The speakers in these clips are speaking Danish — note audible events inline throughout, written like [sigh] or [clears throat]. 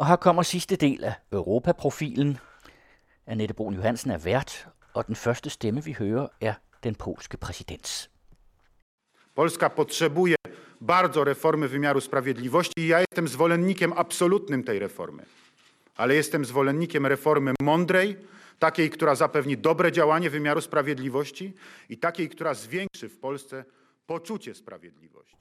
Og her kommer sidste del af Europaprofilen. Annette Brun Johansen er vært, og den første stemme, vi hører, er den polske præsidents. Polska potrzebuje bardzo reformy wymiaru sprawiedliwości i ja jestem zwolennikiem absolutnym tej reformy. Ale jestem zwolennikiem reformy mądrej, takiej, która zapewni dobre działanie wymiaru sprawiedliwości i takiej, która zwiększy w Polsce poczucie sprawiedliwości.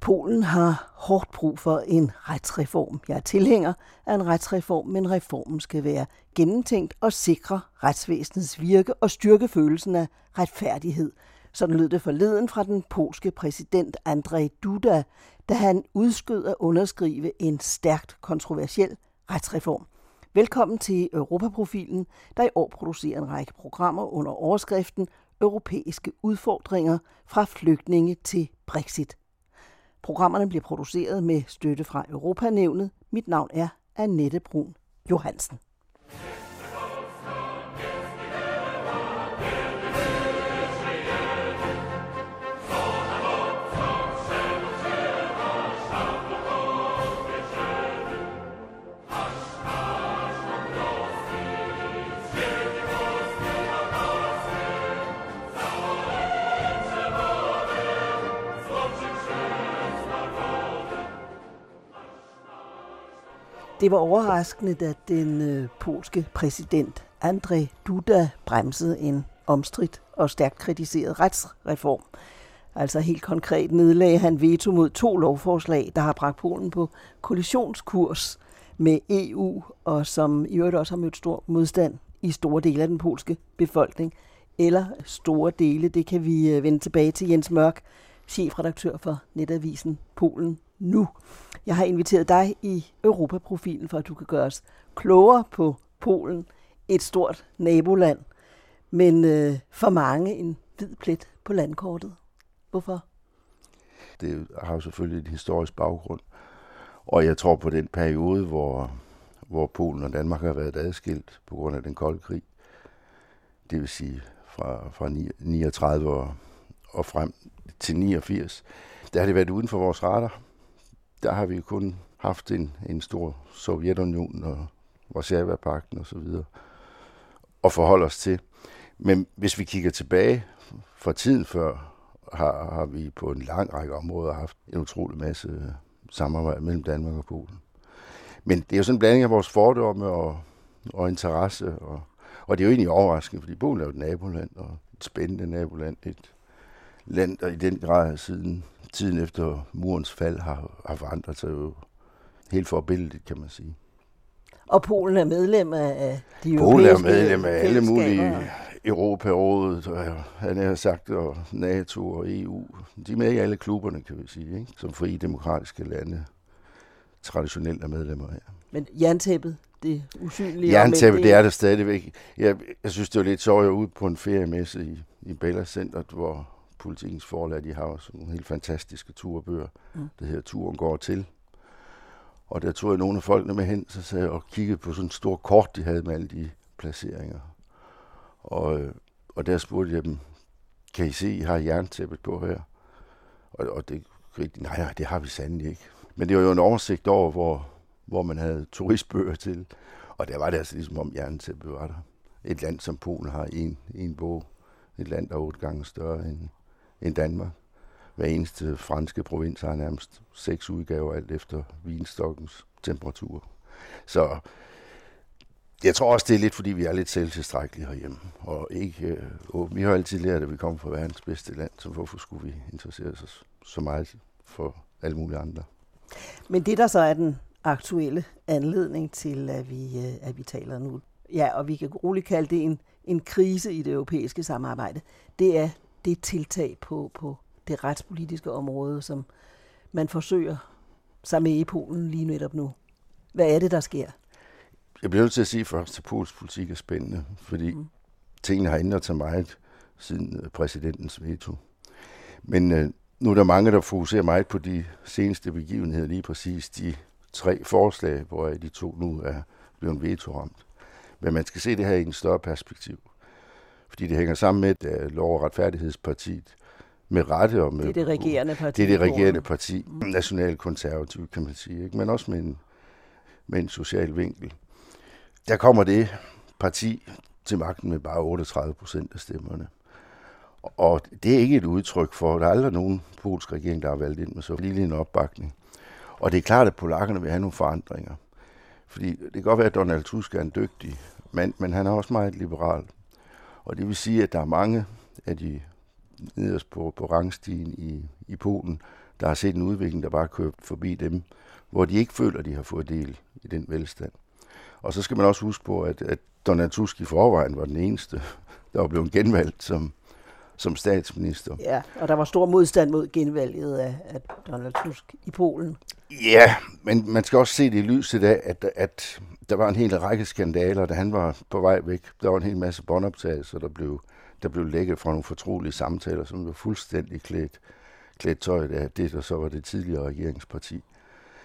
Polen har hårdt brug for en retsreform. Jeg er tilhænger af en retsreform, men reformen skal være gennemtænkt og sikre retsvæsenets virke og styrke følelsen af retfærdighed. Sådan lød det forleden fra den polske præsident Andrzej Duda, da han udskød at underskrive en stærkt kontroversiel retsreform. Velkommen til Europaprofilen, der i år producerer en række programmer under overskriften Europæiske udfordringer fra flygtninge til Brexit. Programmerne bliver produceret med støtte fra Europanævnet. Mit navn er Annette Brun Johansen. Det var overraskende, da den øh, polske præsident Andrzej Duda bremsede en omstridt og stærkt kritiseret retsreform. Altså helt konkret nedlagde han veto mod to lovforslag, der har bragt Polen på kollisionskurs med EU, og som i øvrigt også har mødt stor modstand i store dele af den polske befolkning. Eller store dele, det kan vi øh, vende tilbage til Jens Mørk, chefredaktør for netavisen Polen nu. Jeg har inviteret dig i Europaprofilen, for at du kan gøre os klogere på Polen, et stort naboland, men øh, for mange en hvid plet på landkortet. Hvorfor? Det har jo selvfølgelig et historisk baggrund, og jeg tror på den periode, hvor, hvor Polen og Danmark har været adskilt på grund af den kolde krig, det vil sige fra, fra 39 og, og frem til 89, der har det været uden for vores radar der har vi kun haft en, en stor Sovjetunion og Varsava-pakten og så videre at forholde os til. Men hvis vi kigger tilbage fra tiden før, har, har vi på en lang række områder haft en utrolig masse øh, samarbejde mellem Danmark og Polen. Men det er jo sådan en blanding af vores fordomme og, og interesse, og, og det er jo egentlig overraskende, fordi Polen er jo et naboland, og et spændende naboland, et land, der i den grad siden tiden efter murens fald har, har forandret sig jo helt forbilledigt, kan man sige. Og Polen er medlem af de Polen er medlem af alle mulige Europarådet, og han har sagt, og NATO og EU. De er med i alle klubberne, kan vi sige, ikke? som frie demokratiske lande traditionelt er medlemmer af. Men jerntæppet, det usynlige... Jerntæppet, det er der stadigvæk. Jeg, jeg synes, det var lidt sjovt, jeg ude på en feriemesse i, i Bella Center, hvor politikens forlag, de har også nogle helt fantastiske turbøger. Mm. Det her Turen går til. Og der tog jeg nogle af folkene med hen, så sagde jeg og kiggede på sådan et stort kort, de havde med alle de placeringer. Og, øh, og der spurgte jeg dem, kan I se, I har jerntæppet på her? Og, og det rigtig, nej, nej, det har vi sandelig ikke. Men det var jo en oversigt over, hvor, hvor man havde turistbøger til. Og der var det altså ligesom om jerntæppet var der. Et land som Polen har en, en bog. Et land, der er otte gange større end, end Danmark. Hver eneste franske provins har nærmest seks udgaver, alt efter vinstokkens temperatur. Så jeg tror også, det er lidt, fordi vi er lidt selvtilstrækkelige herhjemme. Og ikke, øh, vi har altid lært, at vi kommer fra verdens bedste land, så hvorfor skulle vi interessere os så meget for alle mulige andre? Men det, der så er den aktuelle anledning til, at vi, øh, at vi taler nu, ja, og vi kan roligt kalde det en, en krise i det europæiske samarbejde, det er det tiltag på, på det retspolitiske område, som man forsøger sig med i Polen lige netop nu. Hvad er det, der sker? Jeg bliver nødt til at sige først, at polsk politik er spændende, fordi mm. tingene har ændret sig meget siden øh, præsidentens veto. Men øh, nu er der mange, der fokuserer meget på de seneste begivenheder, lige præcis de tre forslag, hvor de to nu er blevet veto-ramt. Men man skal se det her i en større perspektiv fordi det hænger sammen med, at Lov- og Retfærdighedspartiet med rette og med... Det er det regerende parti. Det er det regerende parti, nationalkonservativ, kan man sige, ikke? men også med en, med en social vinkel. Der kommer det parti til magten med bare 38 procent af stemmerne. Og det er ikke et udtryk for, der er aldrig nogen polsk regering, der har valgt ind med så lille en opbakning. Og det er klart, at polakkerne vil have nogle forandringer. Fordi det kan godt være, at Donald Tusk er en dygtig mand, men han er også meget liberal. Og det vil sige, at der er mange af de nederst på, på rangstigen i, i Polen, der har set en udvikling, der bare kørt forbi dem, hvor de ikke føler, at de har fået del i den velstand. Og så skal man også huske på, at, at Donald Tusk i forvejen var den eneste, der var blevet genvalgt som, som statsminister. Ja, og der var stor modstand mod genvalget af, af Donald Tusk i Polen. Ja, men man skal også se det i lyset af, at, at der var en hel række skandaler, da han var på vej væk. Der var en hel masse båndoptagelser, der blev, der blev lækket fra nogle fortrolige samtaler, som var fuldstændig klædt, klædt tøjet af det, der så var det tidligere regeringsparti.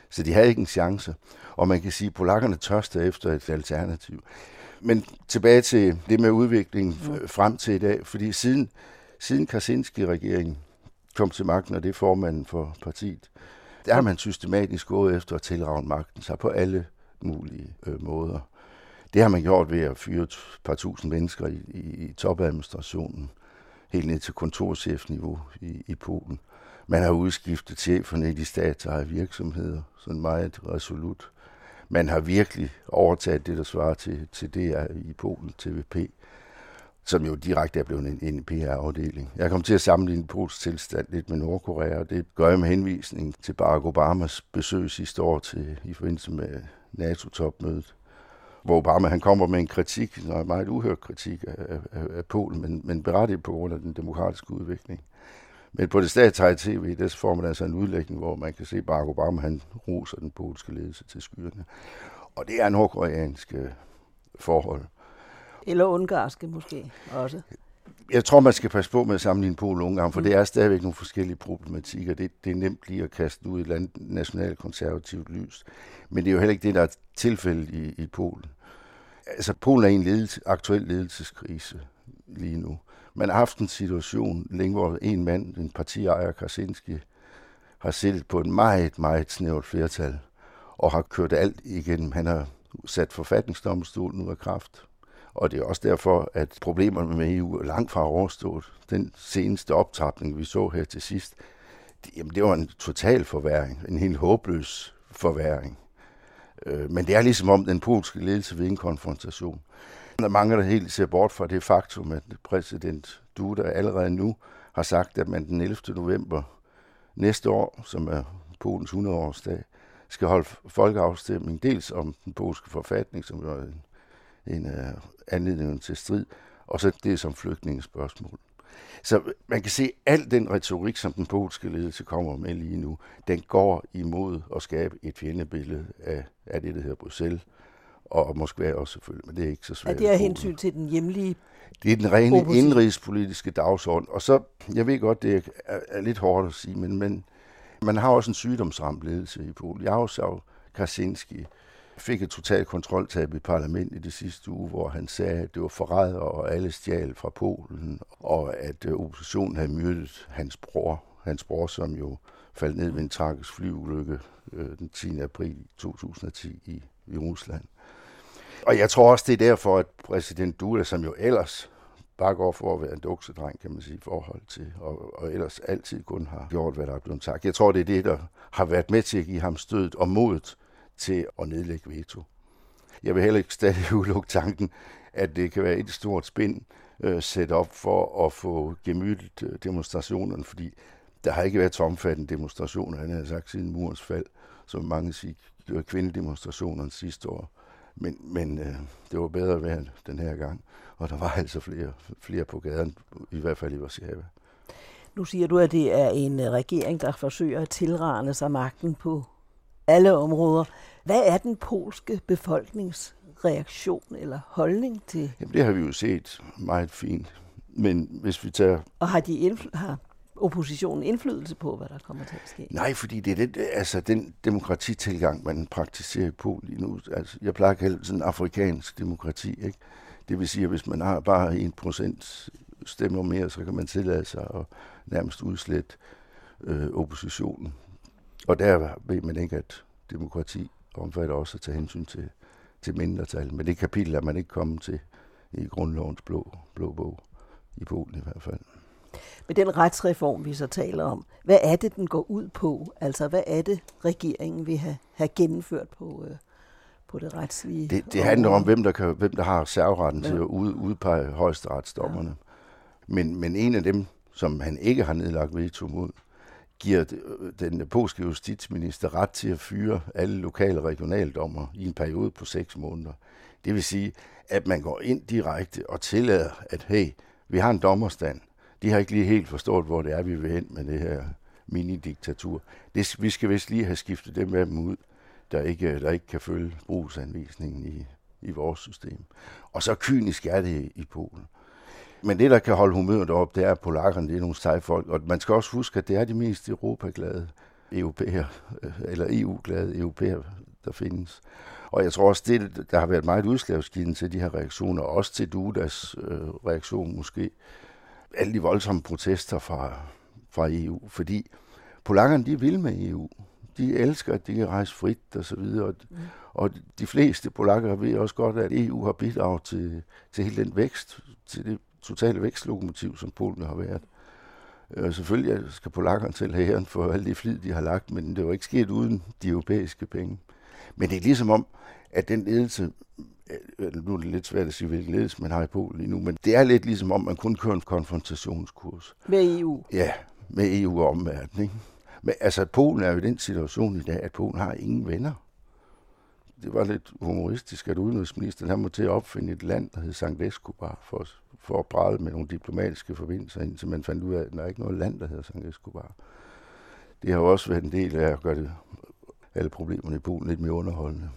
Så de havde ikke en chance. Og man kan sige, at polakkerne tørste efter et alternativ. Men tilbage til det med udviklingen mm. frem til i dag, fordi siden, siden Kaczynski-regeringen kom til magten, og det er formanden for partiet, der har man systematisk gået efter at tilrave magten sig på alle mulige øh, måder. Det har man gjort ved at fyre et par tusind mennesker i, i, i topadministrationen, helt ned til kontorchefniveau i, i Polen. Man har udskiftet cheferne i de statsejede virksomheder, sådan meget resolut. Man har virkelig overtaget det, der svarer til, til DR i Polen, TVP, som jo direkte er blevet en, en PR-afdeling. Jeg kom til at sammenligne Pols tilstand lidt med Nordkorea, og det gør jeg med henvisning til Barack Obamas besøg sidste år til, i forbindelse med NATO-topmødet, hvor Obama han kommer med en kritik, en meget uhørt kritik af, af, af Polen, men, men berettiget på grund af den demokratiske udvikling. Men på det statslige tv, der får man altså en udlægning, hvor man kan se Barack Obama, han roser den polske ledelse til skyerne. Og det er nordkoreanske øh, forhold. Eller ungarske måske også. Jeg tror, man skal passe på med at sammenligne Polen og Ungarn, for mm. det er stadigvæk nogle forskellige problematikker. Det, det er nemt lige at kaste ud i et nationalkonservativt lys. Men det er jo heller ikke det, der er tilfældet i, i Polen. Altså, Polen er i en ledelse, aktuel ledelseskrise lige nu. Man har haft en situation længe, hvor en mand, en partiejer, Krasinski, har siddet på et meget, meget snævert flertal og har kørt alt igennem. Han har sat forfatningsdomstolen ud af kraft. Og det er også derfor, at problemerne med EU er langt fra overstået. Den seneste optrapning, vi så her til sidst, det, jamen, det var en total forværing, en helt håbløs forværing. Øh, men det er ligesom om den polske ledelse ved en konfrontation. Der mangler mange, der helt ser bort fra det faktum, at præsident Duda allerede nu har sagt, at man den 11. november næste år, som er Polens 100-årsdag, skal holde folkeafstemning dels om den polske forfatning, som er en, en uh, anledning til strid, og så det som flygtningespørgsmål. Så man kan se, at al den retorik, som den polske ledelse kommer med lige nu, den går imod at skabe et fjendebillede af, af det, der hedder Bruxelles, og Moskva også selvfølgelig, men det er ikke så svært. Er det er hensyn til den hjemlige Det er den rene opposition. indrigspolitiske dagsorden. Og så, jeg ved godt, det er, er lidt hårdt at sige, men, men man har også en sygdomsramt ledelse i Polen. Jaroslav Kaczynski fik et totalt kontroltab i parlamentet i det sidste uge, hvor han sagde, at det var forræder og alle stjal fra Polen, og at øh, oppositionen havde myrdet hans bror, hans bror, som jo faldt ned ved en tragisk flyulykke øh, den 10. april 2010 i, i Rusland. Og jeg tror også, det er derfor, at præsident Dula, som jo ellers bare går for at være en duksedreng, kan man sige, i forhold til, og, og ellers altid kun har gjort, hvad der er blevet sagt. Jeg tror, det er det, der har været med til at give ham stødet og modet til at nedlægge veto. Jeg vil heller ikke stadig [laughs] udelukke tanken, at det kan være et stort spind øh, sat op for at få gemyttet øh, demonstrationerne, fordi der har ikke været omfattende demonstrationer, han har sagt, siden murens fald, som mange siger, øh, kvindedemonstrationerne sidste år. Men, men øh, det var bedre vejr den her gang, og der var [laughs] altså flere, flere på gaden, i hvert fald i Warszawa. Nu siger du, at det er en øh, regering, der forsøger at tilrane sig magten på alle områder. Hvad er den polske befolkningsreaktion eller holdning til? Jamen, det har vi jo set meget fint. Men hvis vi tager... Og har, de indfly- har oppositionen indflydelse på, hvad der kommer til at ske? Nej, fordi det er det, altså, den demokratitilgang, man praktiserer på lige nu. Altså, jeg plejer at kalde det sådan afrikansk demokrati. Ikke? Det vil sige, at hvis man har bare en procent stemmer mere, så kan man tillade sig at nærmest udslætte øh, oppositionen. Og der ved man ikke, at demokrati omfatter også at tage hensyn til, til mindretal. Men det kapitel er man ikke kommet til i grundlovens blå, blå bog, i Polen i hvert fald. Med den retsreform, vi så taler om, hvad er det, den går ud på? Altså, hvad er det, regeringen vil have, have gennemført på, øh, på det retslige Det, det handler om, hvem der, kan, hvem der har serveretten ja. til at ud, udpege højesteretsdommerne. Ja. Men, men en af dem, som han ikke har nedlagt veto mod, giver øh, den polske justitsminister ret til at fyre alle lokale regionaldommer i en periode på seks måneder. Det vil sige, at man går ind direkte og tillader, at hey, vi har en dommerstand. De har ikke lige helt forstået, hvor det er, vi vil hen med det her mini-diktatur. Det, vi skal vist lige have skiftet dem af dem ud, der ikke, der ikke kan følge brugsanvisningen i, i vores system. Og så kynisk er det i Polen. Men det, der kan holde humøret op, det er, at polakkerne det er nogle seje folk. Og man skal også huske, at det er de mest europaglade europæer, eller EU-glade europæer, der findes. Og jeg tror også, det, der har været meget udslagsgivende til de her reaktioner, også til Dudas øh, reaktion måske, alle de voldsomme protester fra, fra EU, fordi polakkerne, de vil med EU. De elsker, at de kan rejse frit og så videre. Mm. Og de fleste polakker ved også godt, at EU har bidraget til, til hele den vækst, til det totale vækstlokomotiv, som Polen har været. Øh, selvfølgelig skal polakkerne til hæren for alle de flid, de har lagt, men det var ikke sket uden de europæiske penge. Men det er ligesom om, at den ledelse, øh, nu er det lidt svært at sige, hvilken ledelse man har i Polen lige nu, men det er lidt ligesom om, man kun kører en konfrontationskurs. Med EU? Ja, med EU og omverdenen. Ikke? Men altså, Polen er jo i den situation i dag, at Polen har ingen venner. Det var lidt humoristisk, at udenrigsministeren han må til at opfinde et land, der hed Sankt Escobar, for, for at prale med nogle diplomatiske forbindelser, indtil man fandt ud af, at der er ikke noget land, der hedder Sankt Escobar. Det har jo også været en del af at gøre det, alle problemerne i Polen lidt mere underholdende.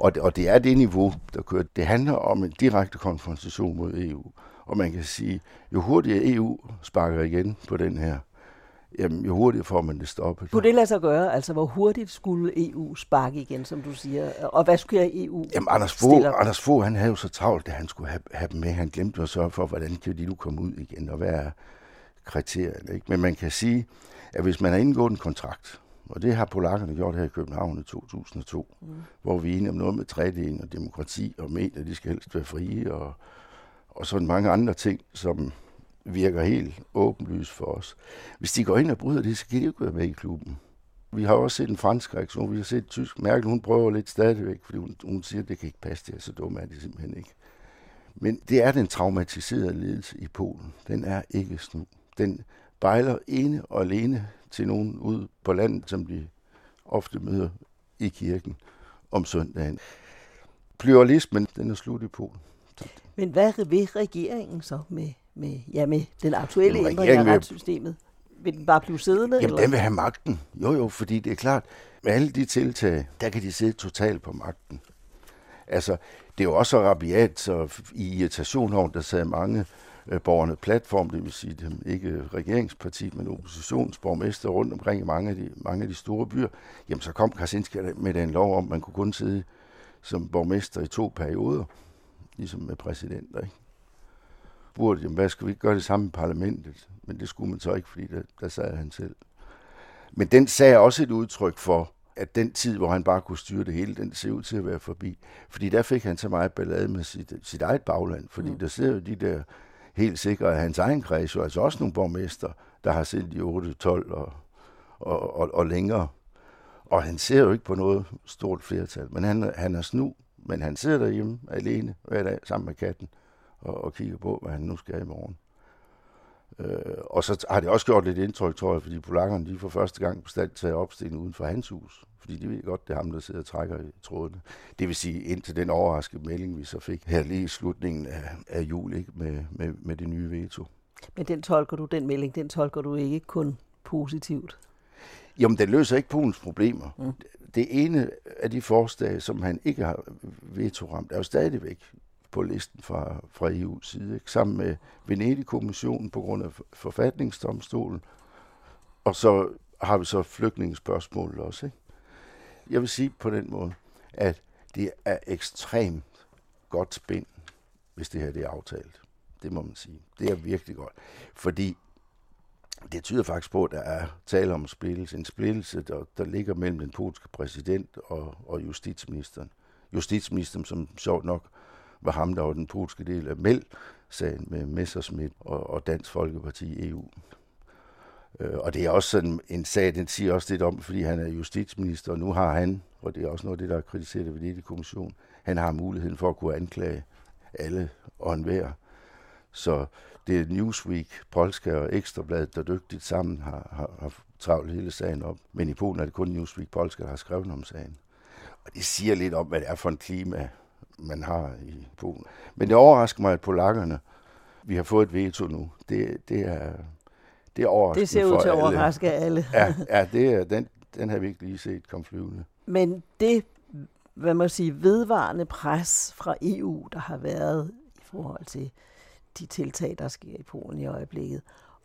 Og det, og det er det niveau, der kører. Det handler om en direkte konfrontation mod EU. Og man kan sige, jo hurtigere EU sparker igen på den her, jamen, jo hurtigere får man det stoppet. Kunne det lade sig gøre? Altså, hvor hurtigt skulle EU sparke igen, som du siger? Og hvad skulle EU Jamen, Anders Fogh, Anders Fogh, han havde jo så travlt, at han skulle have, have dem med. Han glemte at sørge for, hvordan kan de nu komme ud igen, og hvad er kriterierne. Ikke? Men man kan sige, at hvis man har indgået en kontrakt, og det har polakkerne gjort her i København i 2002, mm. hvor vi er enige om noget med tredeling og demokrati og medier, de skal helst være frie, og, og sådan mange andre ting, som virker helt åbenlyst for os. Hvis de går ind og bryder det, så kan de jo ikke være med i klubben. Vi har også set en fransk reaktion, vi har set tysk. Merkel, hun prøver lidt stadigvæk, fordi hun, hun siger, at det kan ikke passe, det er så dumme er det simpelthen ikke. Men det er den traumatiserede ledelse i Polen. Den er ikke snu. Den bejler ene og alene til nogen ude på landet, som de ofte møder i kirken om søndagen. Pluralismen, den er slut i Polen. Men hvad vil regeringen så med, med, ja, med den aktuelle Jamen, ændring af retssystemet? Vil den bare blive siddende? Jamen, eller? den vil have magten. Jo, jo, fordi det er klart, med alle de tiltag, der kan de sidde totalt på magten. Altså, det er jo også rabiat, så i irritation over, der sad mange øh, borgerne platform, det vil sige dem ikke regeringsparti, men oppositionsborgmester rundt omkring i mange af de, mange af de store byer, jamen så kom Krasinski med den lov om, at man kunne kun sidde som borgmester i to perioder, ligesom med præsidenter. Ikke? Spurgte, jamen, hvad skal vi ikke gøre det samme i parlamentet? Men det skulle man så ikke, fordi der, der sad han selv. Men den sag er også et udtryk for, at den tid, hvor han bare kunne styre det hele, den ser ud til at være forbi. Fordi der fik han så meget ballade med sit, sit eget bagland, fordi mm. der sidder jo de der helt sikkert, at hans egen kreds, jo altså også nogle borgmester, der har siddet i 8, 12 og, og, og, og længere. Og han ser jo ikke på noget stort flertal, men han, han er snu, men han sidder derhjemme alene hver dag sammen med katten og, og kigger på, hvad han nu skal i morgen. Øh, og så har det også gjort lidt indtryk, tror jeg, fordi polakkerne de for første gang bestandt taget opstilling uden for hans hus. Fordi de ved godt, det er ham, der sidder og trækker i trådene. Det vil sige, indtil den overraskede melding, vi så fik her lige i slutningen af, af jul ikke, med, med, med det nye veto. Men den tolker du, den melding, den tolker du ikke kun positivt? Jamen, den løser ikke Polens problemer. Mm. Det ene af de forslag, som han ikke har veto-ramt, er jo stadigvæk på listen fra, fra EU's side, ikke? sammen med Venedig-kommissionen på grund af forfatningsdomstolen, og så har vi så flygtningespørgsmålet også. Ikke? Jeg vil sige på den måde, at det er ekstremt godt spændt, hvis det her det er aftalt. Det må man sige. Det er virkelig godt. Fordi det tyder faktisk på, at der er tale om en splittelse. En splittelse, der, der ligger mellem den polske præsident og, og justitsministeren. Justitsministeren, som sjovt nok var ham, der var den polske del af Meld-sagen med Messerschmidt og, og Dansk Folkeparti i EU. Øh, og det er også sådan en sag, den siger også lidt om, fordi han er justitsminister, og nu har han, og det er også noget af det, der er kritiseret ved det kommission, han har muligheden for at kunne anklage alle og enhver. Så det er Newsweek, Polska og Ekstrabladet, der dygtigt sammen har, har, har travlt hele sagen op. Men i Polen er det kun Newsweek, Polska, der har skrevet om sagen. Og det siger lidt om, hvad det er for en klima, man har i Polen. Men det overrasker mig, at polakkerne, vi har fået et veto nu. Det, det er, det er overraskende Det ser ud til at overraske alle. Ja, ja det er, den, den har vi ikke lige set komme flyvende. Men det, hvad man sige, vedvarende pres fra EU, der har været i forhold til de tiltag, der sker i Polen i øjeblikket,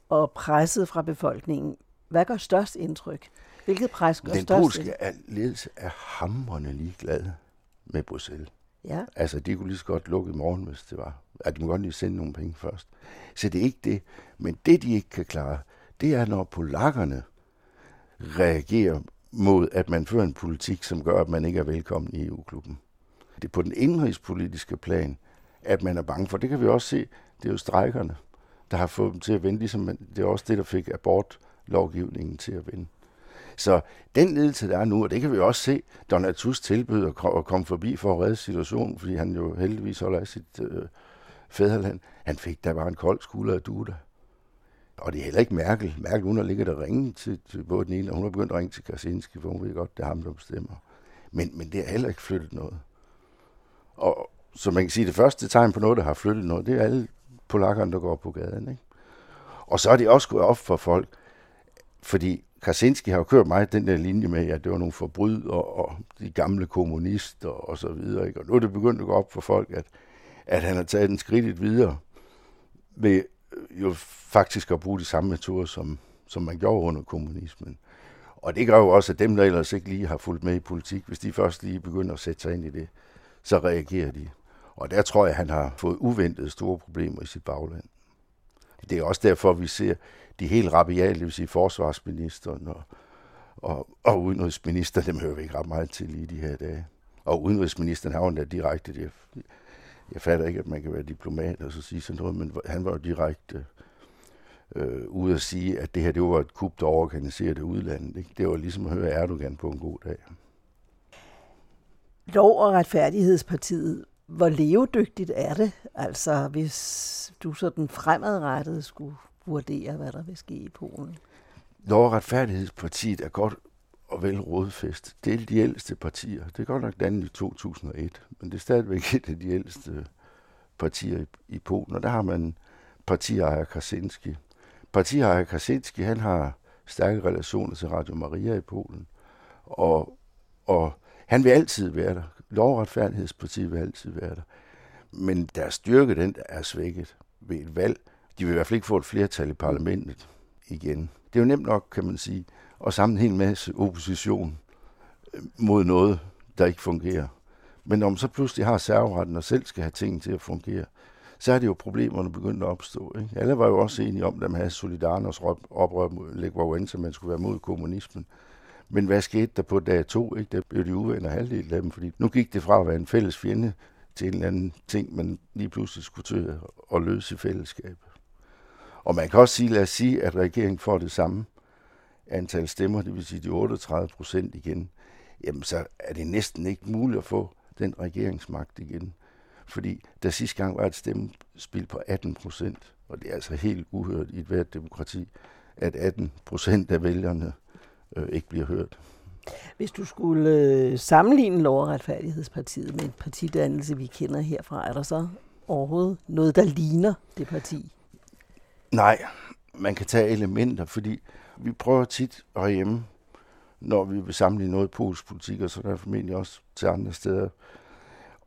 og presset fra befolkningen, hvad gør størst indtryk? Hvilket pres gør Den størst polske ledelse er hamrende ligeglad med Bruxelles. Ja. Altså, de kunne lige så godt lukke i morgen, hvis det var. At de må godt lige sende nogle penge først. Så det er ikke det. Men det, de ikke kan klare, det er, når polakkerne reagerer mod, at man fører en politik, som gør, at man ikke er velkommen i EU-klubben. Det er på den indrigspolitiske plan, at man er bange for. Det kan vi også se. Det er jo strejkerne, der har fået dem til at vende, ligesom det er også det, der fik abortlovgivningen til at vende. Så den ledelse, der er nu, og det kan vi også se, Donald Tusk tilbød at komme forbi for at redde situationen, fordi han jo heldigvis holder af sit øh, fædreland. Han fik der bare en kold skulder af Duda. Og det er heller ikke Merkel. Merkel, hun har ligget der ringe til, til både den ene, og hun har begyndt at ringe til Kaczynski, for hun ved godt, det er ham, der bestemmer. Men, men det har heller ikke flyttet noget. Og så man kan sige, det første tegn på noget, der har flyttet noget, det er alle polakkerne, der går på gaden. Ikke? Og så er det også gået op for folk, fordi Kaczynski har jo kørt meget den der linje med, at det var nogle forbrydere og de gamle kommunister og så videre. Ikke? Og nu er det begyndt at gå op for folk, at, at han har taget den skridt videre ved øh, jo faktisk at bruge de samme metoder, som, som man gjorde under kommunismen. Og det gør jo også, at dem, der ellers ikke lige har fulgt med i politik, hvis de først lige begynder at sætte sig ind i det, så reagerer de. Og der tror jeg, at han har fået uventet store problemer i sit bagland. Det er også derfor, vi ser de helt rabiale, det vil sige forsvarsministeren og, og, og udenrigsministeren, dem hører vi ikke ret meget til i de her dage. Og udenrigsministeren har jo endda direkte, det, jeg fatter ikke, at man kan være diplomat og så sige sådan noget, men han var jo direkte øh, ude at sige, at det her det var et kup, der overorganiserede udlandet. Ikke? Det var ligesom at høre Erdogan på en god dag. Lov- og retfærdighedspartiet, hvor levedygtigt er det? Altså, hvis du sådan fremadrettet skulle vurdere, hvad der vil ske i Polen? Når retfærdighedspartiet er godt og vel rådfæst. Det er de ældste partier. Det er godt nok dannet i 2001, men det er stadigvæk et af de ældste partier i, i Polen. Og der har man partiejer Kaczynski. Partiejer Kaczynski, han har stærke relationer til Radio Maria i Polen. Og, og han vil altid være der. Lovretfærdighedspartiet vil altid være der. Men deres styrke, den er svækket ved et valg. De vil i hvert fald ikke få et flertal i parlamentet igen. Det er jo nemt nok, kan man sige, at samle en hel masse opposition øh, mod noget, der ikke fungerer. Men når man så pludselig har serveretten og selv skal have tingene til at fungere, så er det jo problemerne begyndt at opstå. Ikke? Alle var jo også enige om, at man havde Solidarnos oprør mod Lech Wałęsa, man skulle være mod kommunismen. Men hvad skete der på dag to? Ikke? Der blev de uvenner halvdelen af dem, fordi nu gik det fra at være en fælles fjende til en eller anden ting, man lige pludselig skulle til at løse i fællesskab. Og man kan også sige, lad os sige, at regeringen får det samme antal stemmer, det vil sige de 38 procent igen, jamen så er det næsten ikke muligt at få den regeringsmagt igen. Fordi der sidste gang var et stemmespil på 18 procent, og det er altså helt uhørt i et hvert demokrati, at 18 procent af vælgerne øh, ikke bliver hørt. Hvis du skulle øh, sammenligne Lov- og Retfærdighedspartiet med et partidannelse, vi kender herfra, er der så overhovedet noget, der ligner det parti? Nej, man kan tage elementer, fordi vi prøver tit herhjemme, når vi vil sammenligne noget polsk politik, og så der formentlig også til andre steder,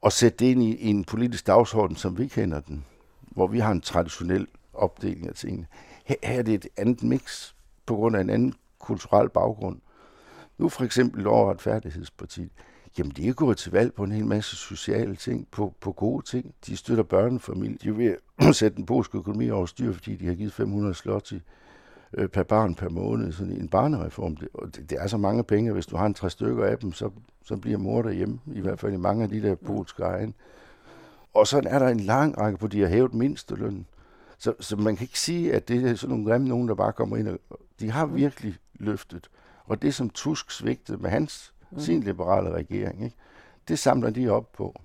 og sætte det ind i, i en politisk dagsorden, som vi kender den, hvor vi har en traditionel opdeling af tingene. Her, her er det et andet mix, på grund af en anden kulturel baggrund. Nu for eksempel Lov- og Retfærdighedspartiet. Jamen, de er gået til valg på en hel masse sociale ting, på, på gode ting. De støtter børnefamilier. De vil [clears throat] sætte den polske økonomi over styr, fordi de har givet 500 slot til øh, per barn per måned, sådan en barnereform. Det, og det, det er så mange penge, hvis du har en tre stykker af dem, så, så bliver mor derhjemme, i hvert fald i mange af de der polske egen. Og så er der en lang række på, de har hævet mindstelønnen. Så, så man kan ikke sige, at det er sådan nogle grimme nogen, der bare kommer ind. Og, de har virkelig løftet. Og det, som Tusk svigtede med hans, mm. sin liberale regering, ikke? det samler de op på.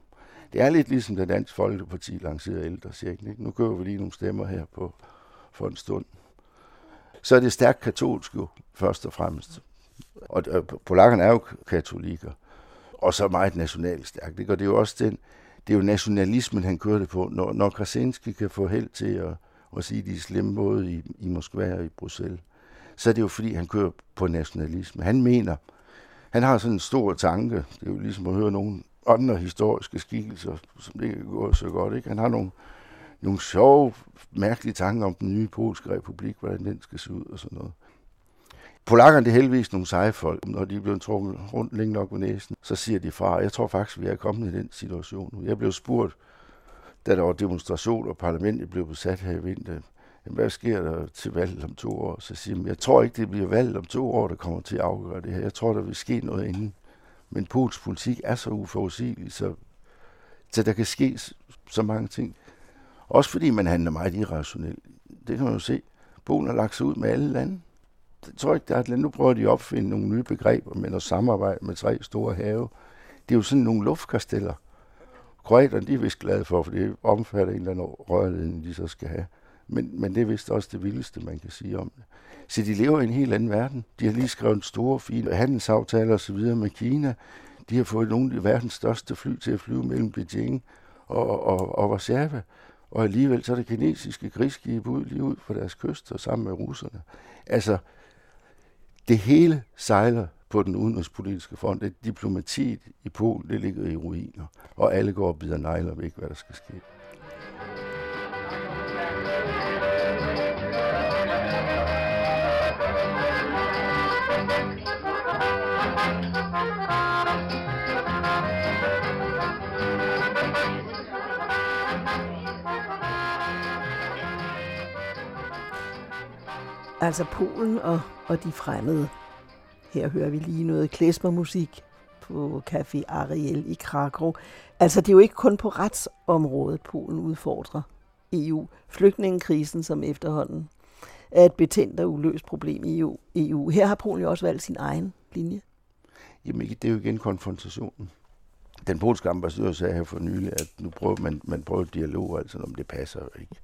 Det er lidt ligesom, da Dansk Folkeparti lancerede ældrechecken. Ikke? Nu kører vi lige nogle stemmer her på for en stund. Så er det stærkt katolsk jo, først og fremmest. Og øh, polakkerne er jo katolikker. Og så meget nationalt stærkt. Ikke? Og det er jo også den, det er jo nationalismen, han kørte på. Når, når Krasinski kan få held til at, at sige de slemme både i, i Moskva og i Bruxelles, så er det jo fordi, han kører på nationalisme. Han mener, han har sådan en stor tanke, det er jo ligesom at høre nogle andre historiske skikkelser, som det ikke går så godt. Ikke? Han har nogle, nogle sjove, mærkelige tanker om den nye polske republik, hvordan den skal se ud og sådan noget. Polakkerne det er heldigvis nogle seje folk. Når de er blevet trukket rundt længe nok med næsen, så siger de fra. Jeg tror faktisk, vi er kommet i den situation nu. Jeg blev spurgt, da der var demonstration, og parlamentet blev besat her i vinter, hvad sker der til valget om to år? Så siger jeg, jeg tror ikke, det bliver valget om to år, der kommer til at afgøre det her. Jeg tror, der vil ske noget inden. Men Polens politik er så uforudsigelig, så, så der kan ske så mange ting. Også fordi man handler meget irrationelt. Det kan man jo se. Polen har lagt sig ud med alle lande det tror ikke, der er. Nu prøver de at opfinde nogle nye begreber med noget samarbejde med tre store have. Det er jo sådan nogle luftkasteller. Kroaterne, de er vist glade for, for det omfatter en eller anden rørledning, de så skal have. Men, men det er vist også det vildeste, man kan sige om det. Så de lever i en helt anden verden. De har lige skrevet store, fine handelsaftaler osv. med Kina. De har fået nogle af verdens største fly til at flyve mellem Beijing og, og, og Warszawa. Og alligevel så er det kinesiske krigsskibe ud lige ud for deres kyster sammen med russerne. Altså, det hele sejler på den udenrigspolitiske front. Det diplomatiet i Polen, det ligger i ruiner. Og alle går og bider negler væk, hvad der skal ske. Altså Polen og, og de fremmede. Her hører vi lige noget klesmermusik på Café Ariel i Krakow. Altså det er jo ikke kun på retsområdet, Polen udfordrer EU. Flygtningekrisen, som efterhånden er et betændt og uløst problem i EU. EU. Her har Polen jo også valgt sin egen linje. Jamen, det er jo igen konfrontationen. Den polske ambassadør sagde her for nylig, at nu prøver man, man prøver dialog, altså om det passer ikke.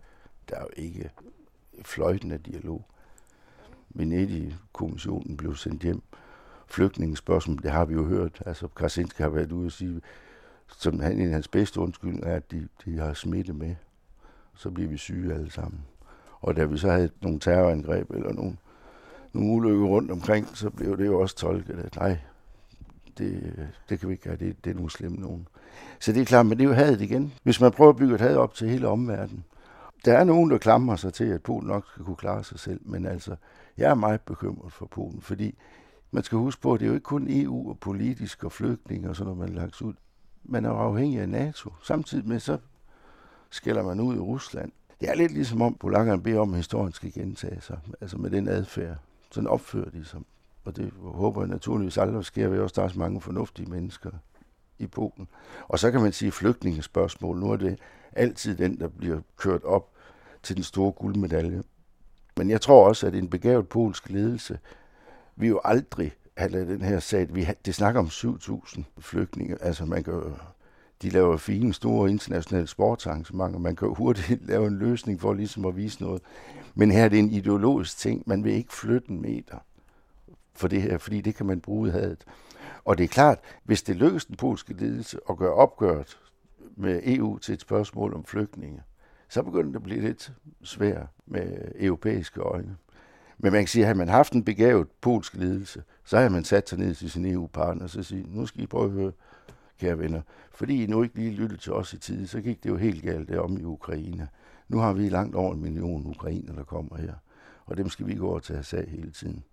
Der er jo ikke fløjtende dialog. Venedig-kommissionen blev sendt hjem. Flygtningespørgsmål, det har vi jo hørt. Altså, Krasinski har været ude og sige, som han, en af hans bedste undskyld er, at de, de har smitte med. Så bliver vi syge alle sammen. Og da vi så havde nogle terrorangreb eller nogle, nogle ulykker rundt omkring, så blev det jo også tolket, at nej, det, det kan vi ikke gøre, det, det er nogle slemme nogen. Så det er klart, men det er jo hadet igen. Hvis man prøver at bygge et had op til hele omverdenen. Der er nogen, der klamrer sig til, at Polen nok skal kunne klare sig selv, men altså, jeg er meget bekymret for Polen, fordi man skal huske på, at det er jo ikke kun EU og politisk og flygtninge og sådan noget, man lagt ud. Man er jo afhængig af NATO. Samtidig med så skælder man ud i Rusland. Det er lidt ligesom om polakkerne beder om, at historien skal gentage sig. Altså med den adfærd. Sådan opfører de sig. Og det håber jeg naturligvis aldrig sker ved også. Der er så mange fornuftige mennesker i Polen. Og så kan man sige flygtningespørgsmål. Nu er det altid den, der bliver kørt op til den store guldmedalje. Men jeg tror også, at en begavet polsk ledelse vi jo aldrig have lavet den her sag. Vi, det snakker om 7.000 flygtninge. Altså man kan de laver fine, store internationale sportsarrangementer. Man kan hurtigt [laughs] lave en løsning for ligesom at vise noget. Men her er det en ideologisk ting. Man vil ikke flytte en meter for det her, fordi det kan man bruge i hadet. Og det er klart, hvis det lykkes den polske ledelse at gøre opgøret med EU til et spørgsmål om flygtninge, så begyndte det at blive lidt svært med europæiske øjne. Men man kan sige, at har man haft en begavet polsk ledelse, så har man sat sig ned til sin EU-partner og så sige, nu skal I prøve at høre, kære venner, fordi I nu ikke lige lyttede til os i tid, så gik det jo helt galt derom i Ukraine. Nu har vi langt over en million ukrainer, der kommer her, og dem skal vi gå over til at tage hele tiden.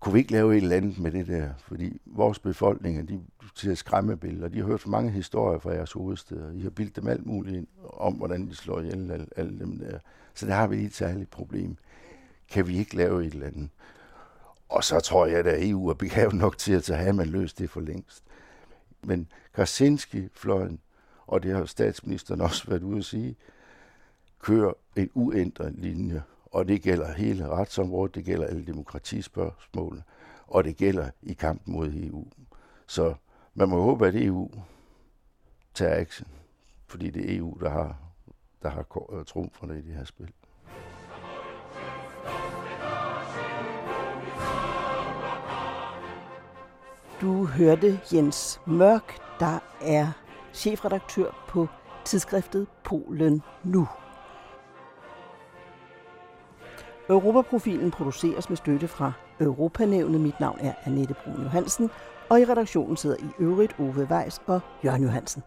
Kunne vi ikke lave et eller andet med det der? Fordi vores befolkninger, de ser skræmmebilleder. De har hørt for mange historier fra jeres hovedsteder. de har bildt dem alt muligt ind om, hvordan de slår ihjel alle, alle dem der. Så der har vi et særligt problem. kan vi ikke lave et eller andet? Og så tror jeg, at EU er begavet nok til at have, man løst det for længst. Men Krasinski-fløjen, og det har statsministeren også været ude at sige, kører en uændret linje. Og det gælder hele retsområdet, det gælder alle demokratispørgsmål, og det gælder i kampen mod EU. Så man må håbe, at EU tager action, fordi det er EU, der har, der har øh, trumferne i det her spil. Du hørte Jens Mørk, der er chefredaktør på tidsskriftet Polen Nu. Europaprofilen produceres med støtte fra Europanævnet. Mit navn er Annette Brun Johansen, og i redaktionen sidder i øvrigt Ove Weiss og Jørgen Johansen.